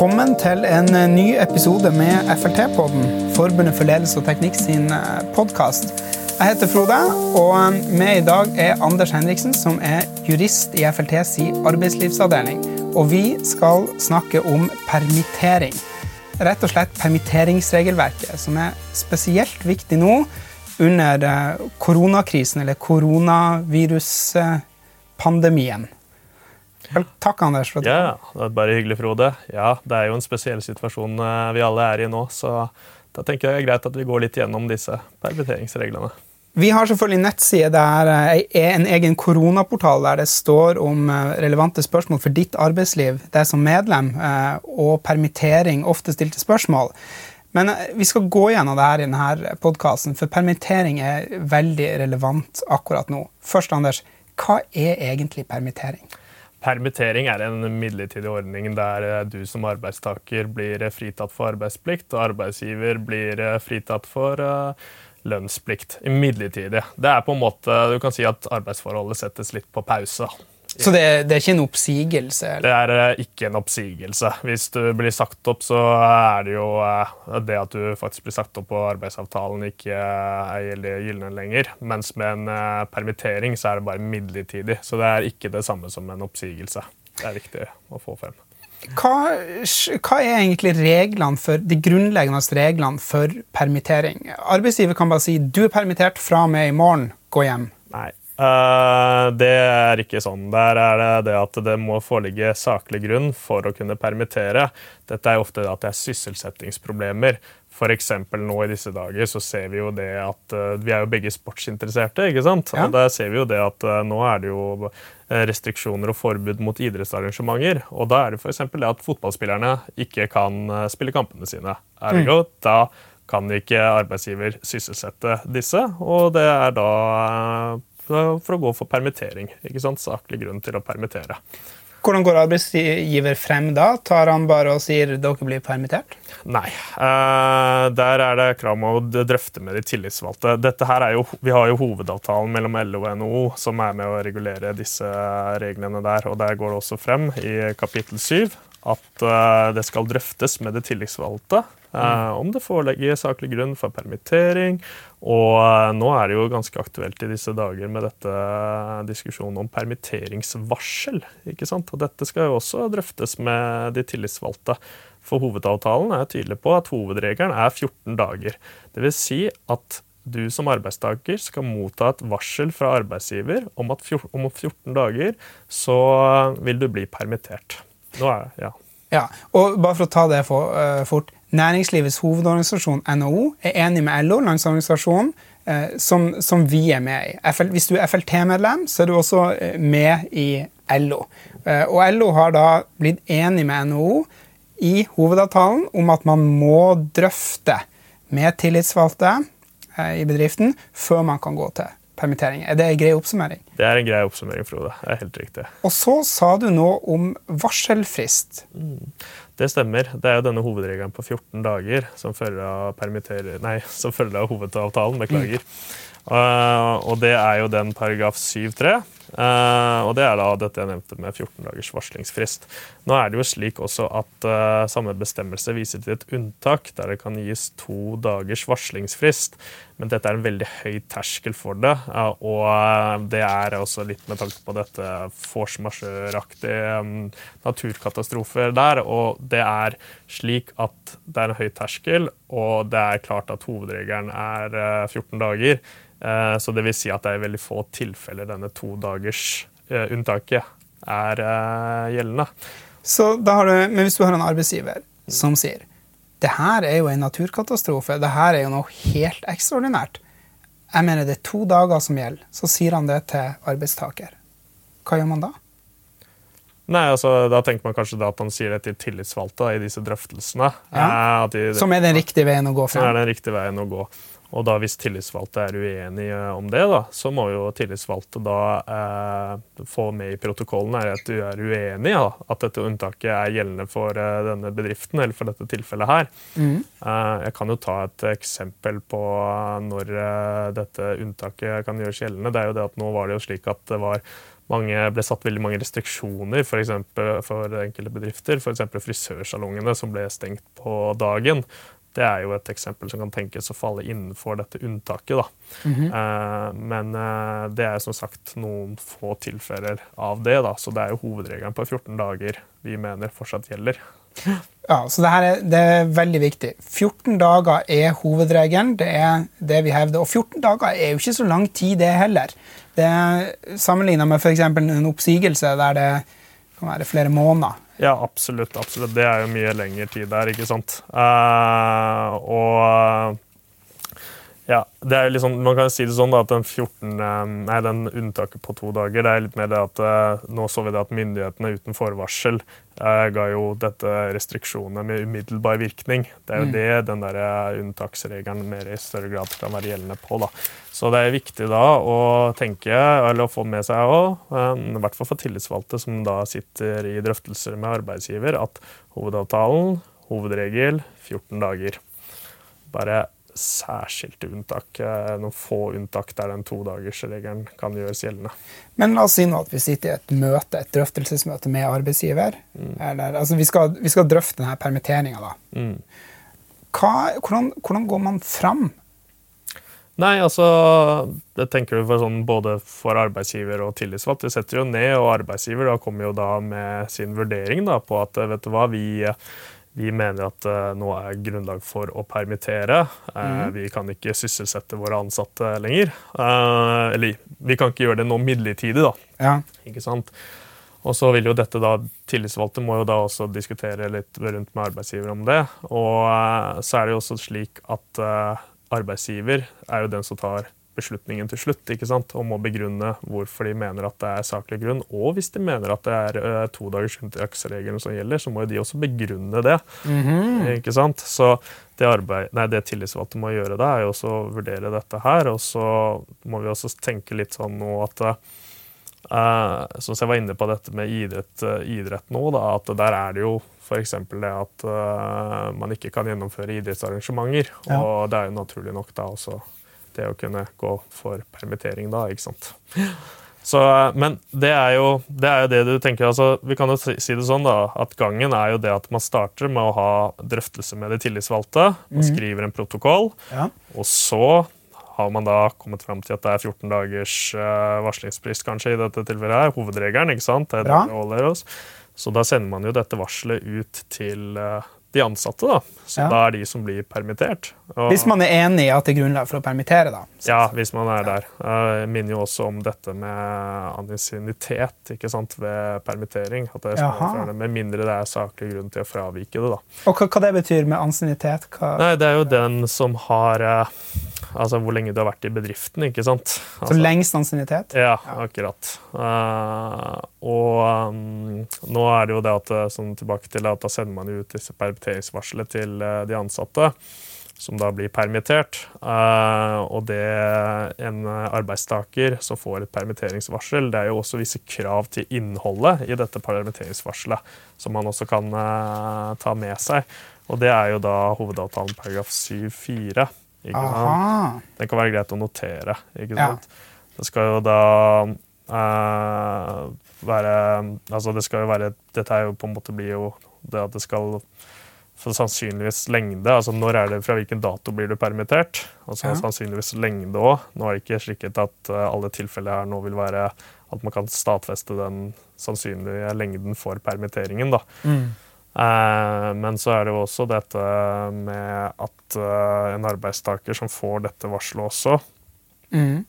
Velkommen til en eh, ny episode med FLT-podden, Forbundet for ledelse og teknikk sin podkast. Jeg heter Frode, og med i dag er Anders Henriksen, som er jurist i FLTs arbeidslivsavdeling. Og vi skal snakke om permittering. Rett og slett permitteringsregelverket, som er spesielt viktig nå under eh, koronakrisen, eller koronaviruspandemien. Vel, takk, Anders. For ja, det er bare hyggelig, Frode. Ja, Det er jo en spesiell situasjon eh, vi alle er i nå, så da tenker jeg det er greit at vi går litt gjennom disse permitteringsreglene. Vi har selvfølgelig nettside der er eh, en egen koronaportal der det står om eh, relevante spørsmål for ditt arbeidsliv, det som medlem, og permittering, ofte stilte spørsmål. Men vi skal gå gjennom det her i denne podkasten, for permittering er veldig relevant akkurat nå. Først, Anders, hva er egentlig permittering? Permittering er en midlertidig ordning der eh, du som arbeidstaker blir eh, fritatt for arbeidsplikt, og arbeidsgiver blir eh, fritatt for lønnsplikt. Midlertidig. Det er på en måte, Du kan si at arbeidsforholdet settes litt på pause. Så det, det, er ikke en oppsigelse? Eller? Det er eh, ikke en oppsigelse. Hvis du blir sagt opp, så er det jo eh, det at du faktisk blir sagt opp på arbeidsavtalen, ikke eh, er gyldig lenger. Mens med en permittering så er det bare midlertidig. Så det er ikke det samme som en oppsigelse. Det er viktig å få frem. Hva, hva, er egentlig reglene for, de grunnleggende reglene for permittering? Arbeidsgiver kan bare si du er permittert fra og med i morgen, gå hjem. Nei, det er ikke sånn. Der er det det at det må foreligge saklig grunn for å kunne permittere. Dette er ofte at det er sysselsettingsproblemer. F.eks. nå i disse dager så ser vi jo det at uh, Vi er jo begge sportsinteresserte, ikke sant? Ja. Og der ser vi jo det at uh, nå er det jo restriksjoner og forbud mot idrettsarrangementer. Og da er det f.eks. det at fotballspillerne ikke kan spille kampene sine. Ergo, mm. da kan ikke arbeidsgiver sysselsette disse, og det er da for å gå for permittering. ikke sant? Saklig grunn til å permittere. Hvordan går arbeidsgiver frem da? Tar han bare og sier dere blir permittert? Nei. Uh, der er det krav om å drøfte med de tillitsvalgte. Dette her er jo, vi har jo hovedavtalen mellom LO og NHO som er med å regulere disse reglene der. og Der går det også frem i kapittel 7 at uh, det skal drøftes med det tillitsvalgte Uh, om det foreligger saklig grunn for permittering. Og uh, nå er det jo ganske aktuelt i disse dager med dette diskusjonen om permitteringsvarsel. ikke sant? Og dette skal jo også drøftes med de tillitsvalgte. For hovedavtalen er tydelig på at hovedregelen er 14 dager. Dvs. Si at du som arbeidstaker skal motta et varsel fra arbeidsgiver om at om 14 dager så vil du bli permittert. Nå er det, ja. Ja, og bare for å ta det for, fort. Næringslivets hovedorganisasjon, NHO, er enig med LO, landsorganisasjonen, uh, som, som, vi er med i. FL, hvis du er FLT-medlem, så er du også eh, med i LO. Uh, og LO har da blitt enig med NHO i hovedavtalen om at man må drøfte med tillitsvalgte i bedriften før man kan gå til permittering. Er det en grei oppsummering? Det er en grei oppsummering, Frode. Det er helt riktig. Og så sa du noe om varselfrist. Mm. Det stemmer. Det er jo denne hovedregelen på 14 dager som følger av, nei, som følger av hovedavtalen. Beklager. Mm. Uh, og det er jo den paragraf 7-3. Uh, og det er da dette jeg nevnte med 14 dagers varslingsfrist. Nå er det jo slik også at uh, samme bestemmelse viser til et unntak der det kan gis to dagers varslingsfrist. Men dette er en veldig høy terskel for det, uh, og det er også litt med tanke på dette force majeure-aktige um, naturkatastrofer der. Og det er slik at det er en høy terskel, og det er klart at hovedregelen er 14 dager. Eh, så det vil si at det er veldig få tilfeller denne todagersunntaket eh, er eh, gjeldende. Så da har du, men hvis du har en arbeidsgiver som sier det her er jo en naturkatastrofe, det her er jo noe helt ekstraordinært. Jeg mener det er to dager som gjelder. Så sier han det til arbeidstaker. Hva gjør man da? Nei, altså, Da tenker man kanskje at han sier det til tillitsvalgte i disse drøftelsene. Ja. De, som er den riktige veien å gå frem? Er den riktige veien å gå. Og da hvis tillitsvalgte er uenige om det, da, så må jo tillitsvalgte da eh, få med i protokollen at du er uenig ja, at dette unntaket er gjeldende for eh, denne bedriften, eller for dette tilfellet her. Mm. Eh, jeg kan jo ta et eksempel på når eh, dette unntaket kan gjøres gjeldende. Det er jo det at nå var det jo slik at det var mange ble satt veldig mange restriksjoner for, eksempel, for enkelte bedrifter. F.eks. frisørsalongene som ble stengt på dagen. Det er jo et eksempel som kan tenkes å falle innenfor dette unntaket. Da. Mm -hmm. eh, men eh, det er som sagt noen få tilfeller av det, da. så det er jo hovedregelen på 14 dager vi mener fortsatt gjelder. Ja, så det, er, det er veldig viktig. 14 dager er hovedregelen. Det er det vi hevder. Og 14 dager er jo ikke så lang tid, det heller. Det er Sammenligna med f.eks. en oppsigelse der det kan være flere måneder. Ja, absolutt. absolutt. Det er jo mye lengre tid der, ikke sant. Uh, og ja, det er liksom, Man kan si det sånn da, at den 14, eh, nei, den unntaket på to dager det er litt mer det at uh, Nå så vi det at myndighetene uten forvarsel eh, ga jo dette restriksjonene med umiddelbar virkning. Det er jo mm. det den der unntaksregelen mer i større grad kan være gjeldende på. da. Så det er viktig da å tenke, eller å få med seg òg, i hvert fall for tillitsvalgte som da sitter i drøftelser med arbeidsgiver, at hovedavtalen, hovedregel, 14 dager. Bare særskilte unntak. Eh, noen få unntak der den todagersregelen kan gjøres gjeldende. Men la oss si nå at vi sitter i et møte, et drøftelsesmøte med arbeidsgiver. Mm. Eller, altså vi, skal, vi, skal, drøfte denne permitteringa. Mm. hvordan, hvordan, går man fram? Nei, altså det tenker du for sånn, Både for arbeidsgiver og tillitsvalgt. Vi setter jo ned, og arbeidsgiver da kommer jo da med sin vurdering da, på at vet du hva, vi vi mener at uh, nå er grunnlag for å permittere. Uh, mm. Vi kan ikke sysselsette våre ansatte lenger. Uh, eller vi kan ikke gjøre det nå midlertidig, da. Ja. Ikke sant? Og så vil jo dette da, Tillitsvalgte må jo da også diskutere litt rundt med arbeidsgiver om det. Og så er det jo også slik at arbeidsgiver er jo den som tar beslutningen til slutt ikke sant? og må begrunne hvorfor de mener at det er saklig grunn. Og hvis de mener at det er uh, to dagers unntaksregelen som gjelder, så må jo de også begrunne det. Mm -hmm. ikke sant? Så det, arbeid, nei, det tillitsvalgte må gjøre da, er jo også å vurdere dette her. Og så må vi også tenke litt sånn nå at uh, Som jeg var inne på dette med idrett, uh, idrett nå, da, at der er det jo f.eks. det at uh, man ikke kan gjennomføre idrettsarrangementer. Ja. Og det er jo naturlig nok da også det å kunne gå for permittering da, ikke sant. Så, men det er, jo, det er, jo, det du tenker. altså Vi kan jo si det sånn da, at gangen er jo det at man starter med å ha drøftelse med de tillitsvalgte. Man mhm. skriver en protokoll, ja. og så har man da kommet fram til at det er 14 dagers uh, varslingsfrist kanskje i dette tilfellet. her, Hovedregelen, ikke sant? Det er det Så da sender man jo dette varselet ut til uh, de ansatte, da. Så ja. da er de som blir permittert. Og, hvis man er enig i at det er grunnlag for å permittere, da? Ja, hvis man er der. Jeg minner jo også om dette med anisinitet ikke sant, ved permittering. At det er med mindre det er saklig grunn til å fravike det. da. Og hva, hva det betyr med ansiennitet? Nei, Det er jo den som har eh, Altså hvor lenge du har vært i bedriften, ikke sant. Altså, så lengst ansinitet? Ja, akkurat. Uh, og um, nå er det jo det at sånn tilbake til at da sender man ut disse permitteringene permitteringsvarselet til eh, de ansatte, som da blir permittert. Eh, og det en arbeidstaker som får et permitteringsvarsel, det er jo også visse krav til innholdet i dette permitteringsvarselet, som man også kan eh, ta med seg. Og det er jo da hovedavtalen paragraf 7-4. Den kan være greit å notere. ikke sant? Ja. Det skal jo da uh, være Altså, det skal jo være Dette er jo på en måte blir jo det at det skal for sannsynligvis lengde. altså Når er det fra hvilken dato blir du permittert? Altså ja. sannsynligvis lengde òg. Nå er det ikke slik at uh, alle tilfeller her nå vil være at man kan stadfeste den sannsynlige lengden for permitteringen. da. Mm. Uh, men så er det jo også dette med at uh, en arbeidstaker som får dette varselet også, mm.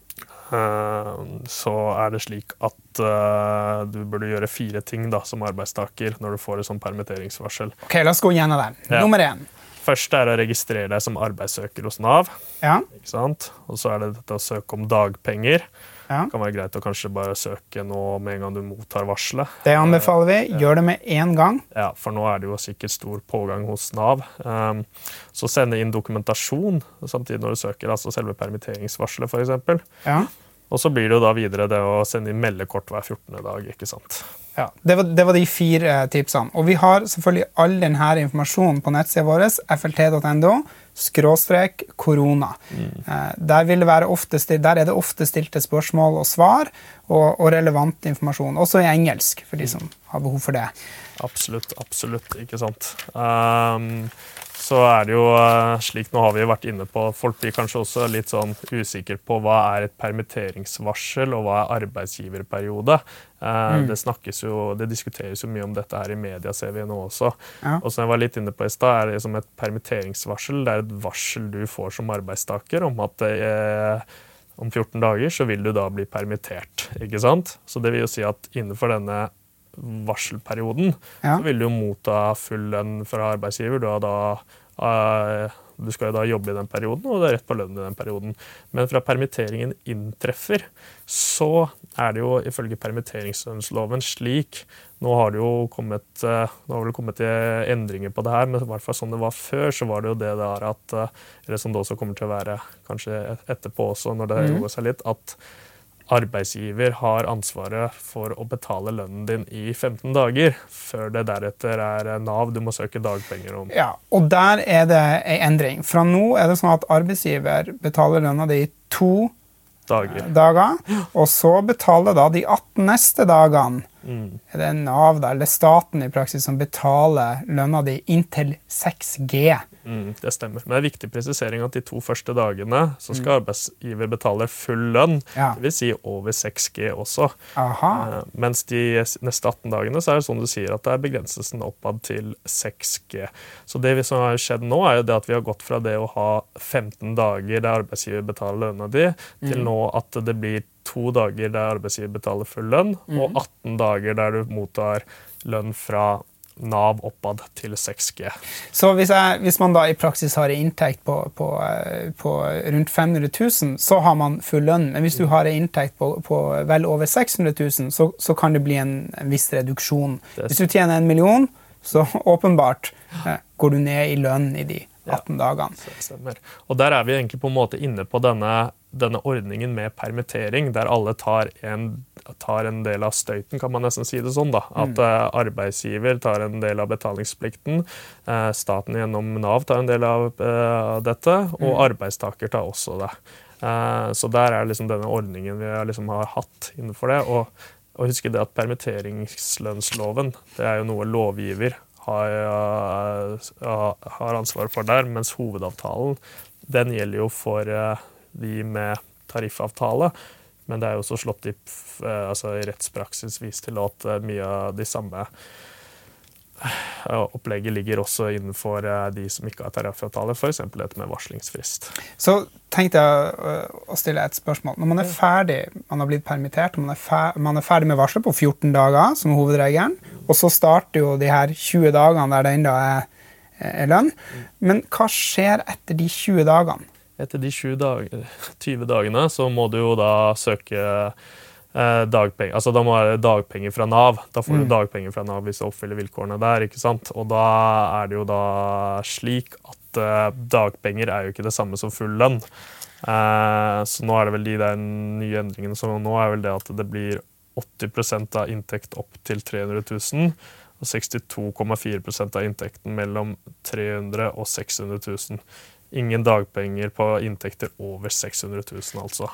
Eh, så er det slik at uh, du burde gjøre fire ting da, som arbeidstaker når du får et sånt permitteringsvarsel. Ok, La oss gå gjennom den. Ja. Nummer én. Først er å registrere deg som arbeidssøker hos Nav. Ja. Ikke sant? Og så er det dette å søke om dagpenger. Ja. Det kan være greit å kanskje bare søke nå med en gang du mottar varselet. Det anbefaler vi. Gjør det med en gang. Ja, for nå er det jo sikkert stor pågang hos Nav. Um, så sende inn dokumentasjon samtidig når du søker, altså selve permitteringsvarselet f.eks. Ja. Og så blir det jo da videre det å sende inn meldekort hver 14. dag. ikke sant? Ja, det var, det var de fire tipsene. Og vi har selvfølgelig all denne informasjonen på nettsida vår, flt.no, skråstrek korona. Mm. Der, ofte, der er det ofte stilte spørsmål og svar og, og relevant informasjon. Også i engelsk, for de som har behov for det. Absolutt, absolutt. Ikke sant. Ehm, så er det jo eh, slik, nå har vi jo vært inne på, folk blir kanskje også litt sånn usikre på hva er et permitteringsvarsel, og hva er arbeidsgiverperiode. Mm. Det snakkes jo, det diskuteres jo mye om dette her i media, ser vi nå også. Ja. Og som jeg var litt inne på i stad, er det som et permitteringsvarsel. Det er et varsel du får som arbeidstaker om at eh, om 14 dager så vil du da bli permittert. ikke sant? Så det vil jo si at innenfor denne varselperioden Ja. så vil du jo motta full lønn fra arbeidsgiver. Du, har da, eh, du skal jo da jobbe i den perioden, og du har rett på lønn i den perioden. Men fra permitteringen inntreffer, så er det jo ifølge permitteringslønnsloven slik Nå har det jo kommet, eh, nå har det kommet til endringer på det her, men i hvert fall sånn det var før, så var det jo det der at eh, Eller som det også kommer til å være kanskje etterpå også, når det Mhm. roer seg litt, at arbeidsgiver har ansvaret for å betale lønnen din i 15 dager, før det deretter er Nav du må søke dagpenger om. Ja, og der er det ei endring. Fra nå er det sånn at arbeidsgiver betaler lønna di i to Dager. dager, og så betaler da de 18 neste dagene Mm. er det Nav da, eller staten i praksis som betaler lønna di inntil 6G. Mm, det stemmer. Men det er viktig presisering at de to første dagene så skal arbeidsgiver betale full lønn, Ja. dvs. Si over 6G også. Aha. Eh, Mens de neste 18 dagene så er det sånn du sier at det er begrenselsen oppad til 6G. Så det som har skjedd nå, er jo det at vi har gått fra det å ha 15 dager der arbeidsgiver betaler lønna di, til nå at det blir to dager der arbeidsgiver betaler full lønn, og 18 dager der du mottar lønn fra Nav oppad til 6G. Så hvis, jeg, hvis man da i praksis har en inntekt på, på, på rundt 500 000, så har man full lønn. Men hvis du har en inntekt på, på vel over 600 000, så, så kan det bli en, en viss reduksjon. Hvis du tjener en million, så åpenbart eh, går du ned i lønn i de Ja. 18 dagene. Så det stemmer. Og der er vi egentlig på en måte inne på denne, denne ordningen med permittering, der alle tar en, tar en del av støyten, kan man nesten si det sånn. da. At eh, arbeidsgiver tar en del av betalingsplikten, eh, staten gjennom Nav tar en del av eh, dette, og arbeidstaker tar også det. Så der er liksom denne ordningen vi liksom har hatt innenfor det. Og, og husk det at permitteringslønnsloven det er jo noe lovgiver har, uh, har ansvar for der, mens hovedavtalen den gjelder jo for uh, de med tariffavtale. Men det er jo også slått i, uh, altså i rettspraksis vist til at uh, mye av de samme uh, opplegget ligger også innenfor de som ikke har tariffavtale, f.eks. dette med varslingsfrist. Så tenkte jeg å stille et spørsmål. Når man er ferdig, man har blitt permittert, man er, man er ferdig med varselet på 14 dager, som hovedregelen, og så starter jo de her 20 dagene der det ennå er, er lønn. Men hva skjer etter de 20 dagene? Etter de 20, dag 20 dagene så må du jo da søke eh, dagpenger. Altså da må det være dagpenger fra Nav. Da får du dagpenger fra Nav hvis du oppfyller vilkårene der. ikke sant? Og da er det jo da slik at eh, dagpenger er jo ikke det samme som full lønn. Eh, så nå er det vel de der nye endringene som nå er vel det at det blir 80% av inntekt opp til 300 000. Og 62,4% av inntekten mellom 300 og 600 000. Ingen dagpenger på inntekter over 600 000, altså.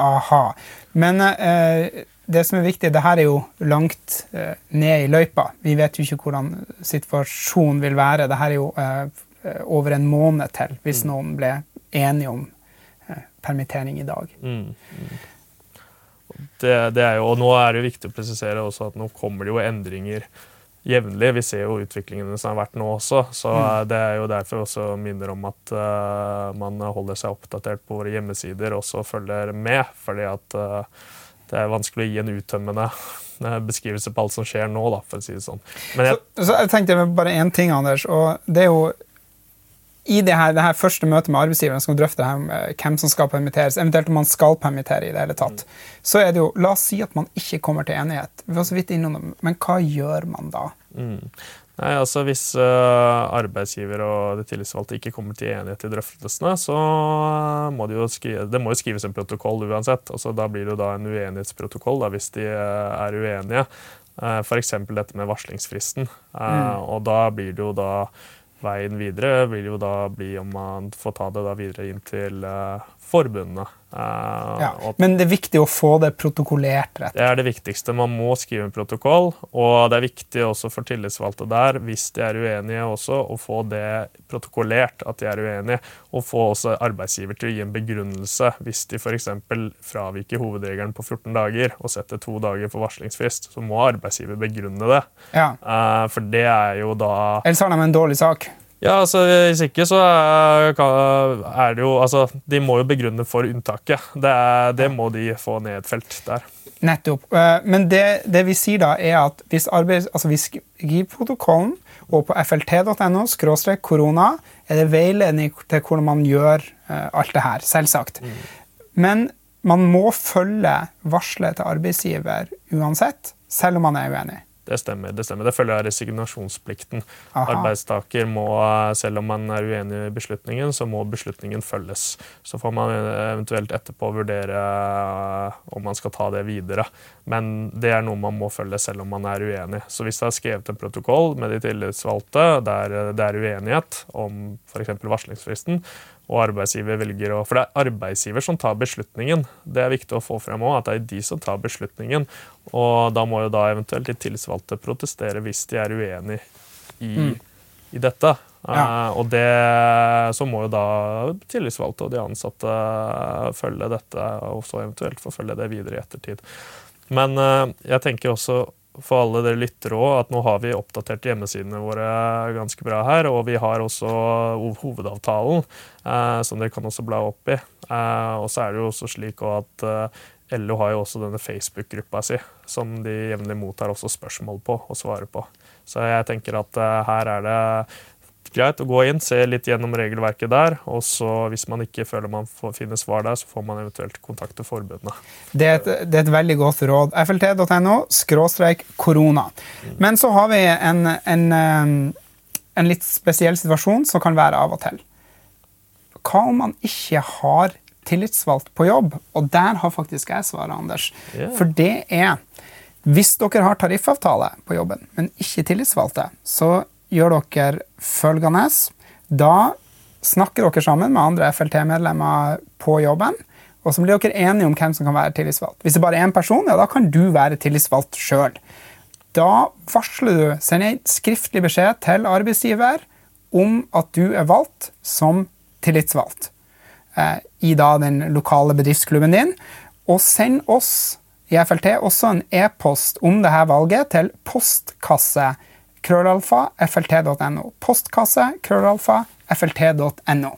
Aha. Men eh, det som er viktig, det her er jo langt eh, ned i løypa. Vi vet jo ikke hvordan situasjonen vil være. Det her er jo eh, over en måned til, hvis noen ble enige om eh, permittering i dag. Mm. mm. Det, det er jo, og nå er det jo viktig å presisere også at nå kommer det jo endringer jevnlig. Vi ser jo utviklingen som har vært nå også. Så eh, det er jo derfor også minner om at uh, man holder seg oppdatert på våre hjemmesider og også følger med. Fordi at uh, det er vanskelig å gi en uttømmende beskrivelse på alt som skjer nå, da, for å si det sånn. Men jeg, Så, så jeg tenkte bare én ting, Anders. og det er jo i det her, det her første møtet med arbeidsgiveren skal drøfte her hvem som skal permitteres, eventuelt om man skal permittere i det hele tatt, så er det jo La oss si at man ikke kommer til enighet. Vi var så vidt innom det, men hva gjør man da? Mm. Nei, altså Hvis uh, arbeidsgiver og de tillitsvalgte ikke kommer til enighet i drøftelsene, så må det jo skrive, det må jo skrives en protokoll uansett. Altså, da blir det jo da en uenighetsprotokoll da, hvis de uh, er uenige. Uh, F.eks. dette med varslingsfristen. Uh, Og da blir det jo da veien videre vil jo da bli om man får ta det da videre inn til uh, forbundene. Uh, ja, men det er viktig å få det protokollert? rett? Det er det viktigste. Man må skrive en protokoll. Og det er viktig også for tillitsvalgte der, hvis de er uenige også, å få det protokollert at de er uenige. Og få også arbeidsgiver til å gi en begrunnelse hvis de f.eks. fraviker hovedregelen på 14 dager og setter to dager for varslingsfrist. Så må arbeidsgiver begrunne det. Ja. Uh, for det er jo da Ellers har de en dårlig sak. Ja, altså Hvis ikke, så er det jo Altså, de må jo begrunne for unntaket. Det, er, det må de få nedfelt der. Nettopp. Eh, men det, det, vi sier da, er at hvis, arbeids, altså hvis skriveprotokollen og på flt.no skråstrek korona er det veiledning til hvordan man gjør eh, alt det her, selvsagt. Mm. Men man må følge varselet til arbeidsgiver uansett, selv om man er uenig. Det stemmer. Det stemmer. Det følger av resignasjonsplikten. Aha. Arbeidstaker må, selv om man er uenig i beslutningen, så må beslutningen følges. Så får man eventuelt etterpå vurdere eh, om man skal ta det videre. Men det er noe man må følge selv om man er uenig. Så hvis det er skrevet en protokoll med de tillitsvalgte der det er uenighet om f.eks. varslingsfristen, og arbeidsgiver velger å For det er arbeidsgiver som tar beslutningen. Det er viktig å få frem òg, at det er de som tar beslutningen. Og da må jo da eventuelt de tillitsvalgte protestere hvis de er uenig i, mm. i dette. Ja. Uh, og det, så må jo da tillitsvalgte og de ansatte følge dette, og så eventuelt forfølge det videre i ettertid. Men uh, jeg tenker også for alle dere lyttere òg at nå har vi oppdatert hjemmesidene våre ganske bra her. Og vi har også hovedavtalen, eh, som dere kan også bla opp i. og så er det jo også slik at LO har jo også denne Facebook-gruppa si, som de jevnlig mottar også spørsmål på og svarer på. Så jeg tenker at uh, her er det greit å gå inn, se litt gjennom regelverket der. Og så hvis man ikke føler man får finne svar der, så får man eventuelt kontakte forbundene. Det er, et, det er et veldig godt råd. FLT.no skråstrek korona. Men så har vi en, en, en litt spesiell situasjon som kan være av og til. Hva om man ikke har tillitsvalgt på jobb. Og der har faktisk jeg svaret, Anders. Yeah. For det er Hvis dere har tariffavtale på jobben, men ikke tillitsvalgte, så gjør dere følgende. Da snakker dere sammen med andre FLT-medlemmer på jobben. Og så blir dere enige om hvem som kan være tillitsvalgt. Hvis det bare er én person, ja, da kan du være tillitsvalgt sjøl. Da varsler du, sender en skriftlig beskjed til arbeidsgiver om at du er valgt som tillitsvalgt. Eh, i da den lokale bedriftsklubben din. Og send oss i FLT også en e-post om dette valget til postkasse krøllalfa flt.no. Postkasse krøllalfa flt.no.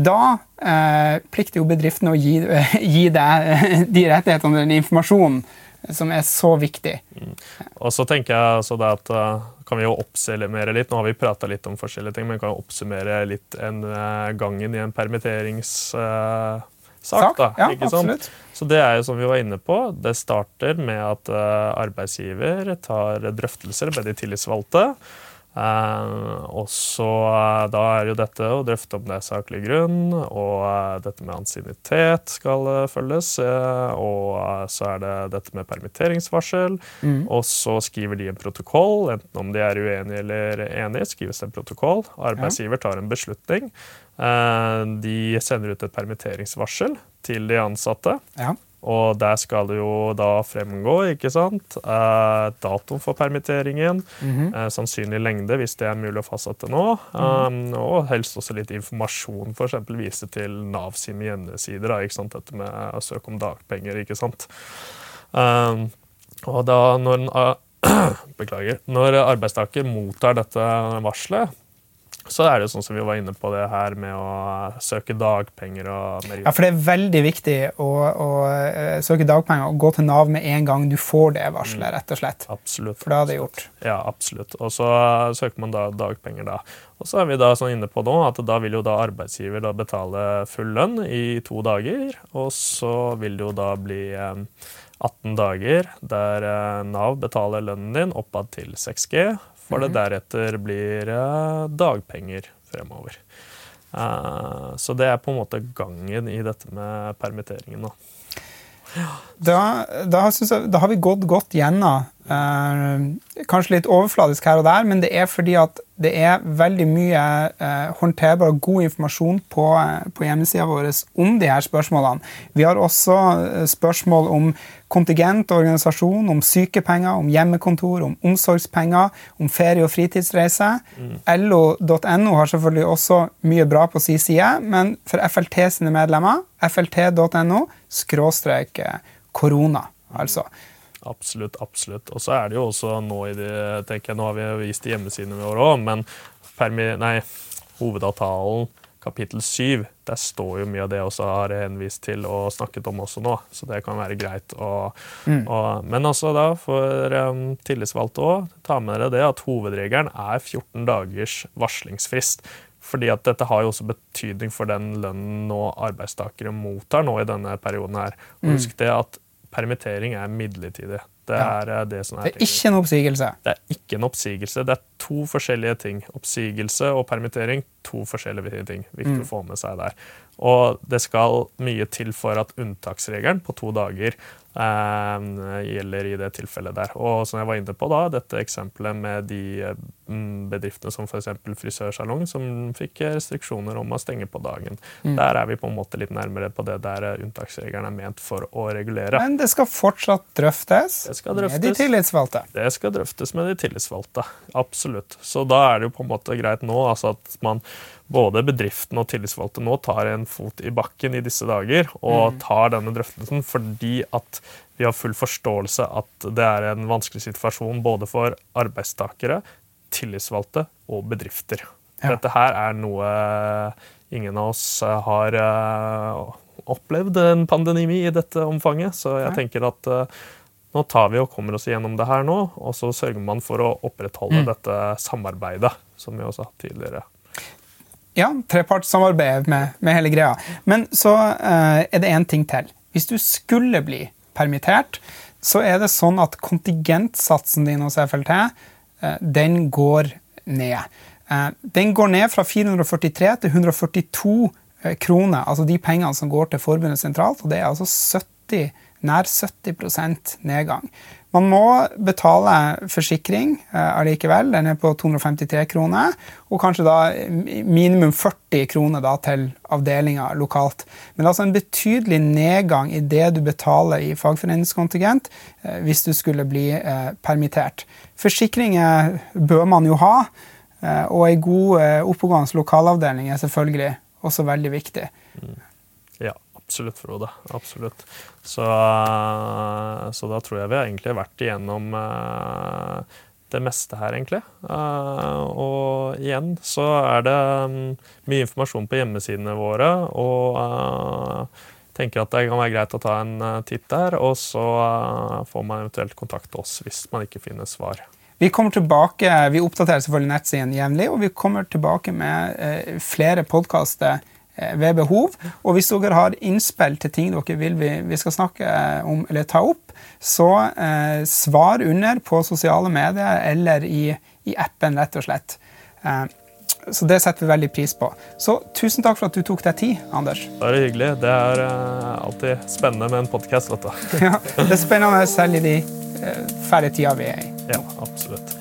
Da eh, plikter jo bedriften å gi, gi deg de rettighetene og den informasjonen som er så viktig. Mm. Og så tenker jeg altså at uh, kan vi jo oppsummere litt. Nå har vi prata litt om forskjellige ting, men kan oppsummere litt en uh, gangen i en permitteringssak. sak? da, ja, sant? Så det er jo som vi var inne på, det starter med at arbeidsgiver tar drøftelser med de tillitsvalgte. Uh, og så uh, Da er jo dette å drøfte om det er saklig grunn, og uh, dette med ansiennitet skal følges. og så er det dette med permitteringsvarsel. Mm. Og så skriver de en protokoll, enten om de er uenige eller enige. skrives det en protokoll. Arbeidsgiver tar en beslutning. de sender ut et permitteringsvarsel til de ansatte. Ja. Og der skal det jo da fremgå ikke sant? Eh, datoen for permitteringen, mm -hmm. eh, sannsynlig lengde hvis det er mulig å fastsette nå, mm. um, og helst også litt informasjon, f.eks. vise til Nav sine hjemmesider, ikke sant? dette med å søke om dagpenger. ikke sant? Um, og da når, uh, beklager, når arbeidstaker mottar dette varselet, så er det sånn som vi var inne på det her med å søke dagpenger. og Ja, for det er veldig viktig å, å uh, søke dagpenger og gå til Nav med en gang du får det varselet, mm. rett og slett. Absolutt. For da er det gjort. Ja, absolutt. Og så søker man da dagpenger da. Og så er vi da sånn inne på nå at da vil jo da arbeidsgiver da betale full lønn i to dager, og så vil det jo da bli um, 18 dager der uh, Nav betaler lønnen din oppad til 6G for det deretter blir eh, dagpenger fremover. Eh, så det er på en måte gangen i dette med permitteringen. Da, da, jeg, da har vi gått godt gjennom Eh, kanskje litt overfladisk her og der, men det er fordi at det er veldig mye eh, håndterbar og god informasjon på, på hjemmesida vår om de her spørsmålene. Vi har også spørsmål om kontingent og organisasjon, om sykepenger, om hjemmekontor, om omsorgspenger, om ferie- og fritidsreise. LO.no har selvfølgelig også mye bra på sin side, men for FLT sine medlemmer, flt.no skråstrek eh, korona, altså. Absolutt, absolutt. Og så er det jo også nå i det, tenker jeg, nå har vi vist de hjemmesidene våre òg, men nei, hovedavtalen kapittel 7, der står jo mye av det jeg også har henvist til og snakket om også nå, så det kan være greit. å... Mm. Og, men også da for um, tillitsvalgte òg, ta med dere det at hovedregelen er 14 dagers varslingsfrist. Fordi at dette har jo også betydning for den lønnen nå arbeidstakere mottar nå i denne perioden her. Og Mm. husk det at permittering er midlertidig. Det er ja. det som er Det er ikke en oppsigelse. det er ikke en oppsigelse. Det er to forskjellige ting. Oppsigelse og permittering, to forskjellige ting. Viktig Mm. å få med seg der. Og det skal mye til for at unntaksregelen på to dager eh, gjelder i det tilfellet der. Og som jeg var inne på da, dette eksempelet med de eh, mm, bedriftene som f.eks. frisørsalong, som fikk restriksjoner om å stenge på dagen. Mm. Der er vi på en måte litt nærmere på det der eh, unntaksregelen er ment for å regulere. Men det skal fortsatt drøftes, Det skal med de tillitsvalgte. Det skal drøftes med de tillitsvalgte. Absolutt. Så da er det jo på en måte greit nå altså at man, både bedriften og tillitsvalgte nå tar en fot i bakken i disse dager og tar denne drøftelsen fordi at vi har full forståelse at det er en vanskelig situasjon både for arbeidstakere, tillitsvalgte og bedrifter. Ja. Dette her er noe ingen av oss har eh, opplevd en pandemi i dette omfanget, så jeg tenker at eh, nå tar vi og kommer oss gjennom det her nå, og så sørger man for å opprettholde Mm. dette samarbeidet, som vi også har hatt tidligere. Ja, trepartssamarbeid med, med hele greia. Men så eh, er det én ting til. Hvis du skulle bli permittert, så er det sånn at kontingentsatsen din hos FLT eh, den går ned. Eh, den går ned fra 443 til 142 eh, kroner, altså de pengene som går til forbundet sentralt, og det er altså 70, nær 70% nedgang. Man må betale forsikring eh, allikevel, den er på 253 kroner, og kanskje da minimum 40 kroner da til avdelinga lokalt. Men altså en betydelig nedgang i det du betaler i fagforeningskontingent eh, hvis du skulle bli eh, permittert. Forsikringer bør man jo ha, og ei god oppegående lokalavdeling er selvfølgelig også veldig viktig. Absolutt, Frode. Absolutt. Så, så da tror jeg vi har egentlig vært igjennom eh, det meste her, egentlig. Eh, Og igjen så er det mm, mye informasjon på hjemmesidene våre, og eh, tenker at det kan være greit å ta en titt der, og så får man eventuelt kontakte oss hvis man ikke finner svar. Vi kommer tilbake, vi oppdaterer selvfølgelig nettsiden jevnlig, og vi kommer tilbake med flere podkaster ved behov. Og hvis dere har innspill til ting dere vil vi, vi skal snakke eh, om eller ta opp, så eh, svar under på sosiale medier eller i, i appen, rett og slett. Eh, så det setter vi veldig pris på. Så tusen takk for at du tok deg tid, Anders. Bare hyggelig. Det er eh, alltid spennende med en podkast, vet du. Ja, det er spennende selv i de eh, færre tida vi er i. Ja, absolutt.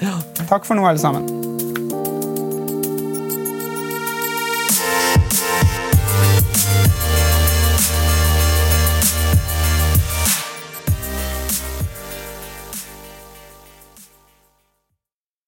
Takk for nå, alle sammen.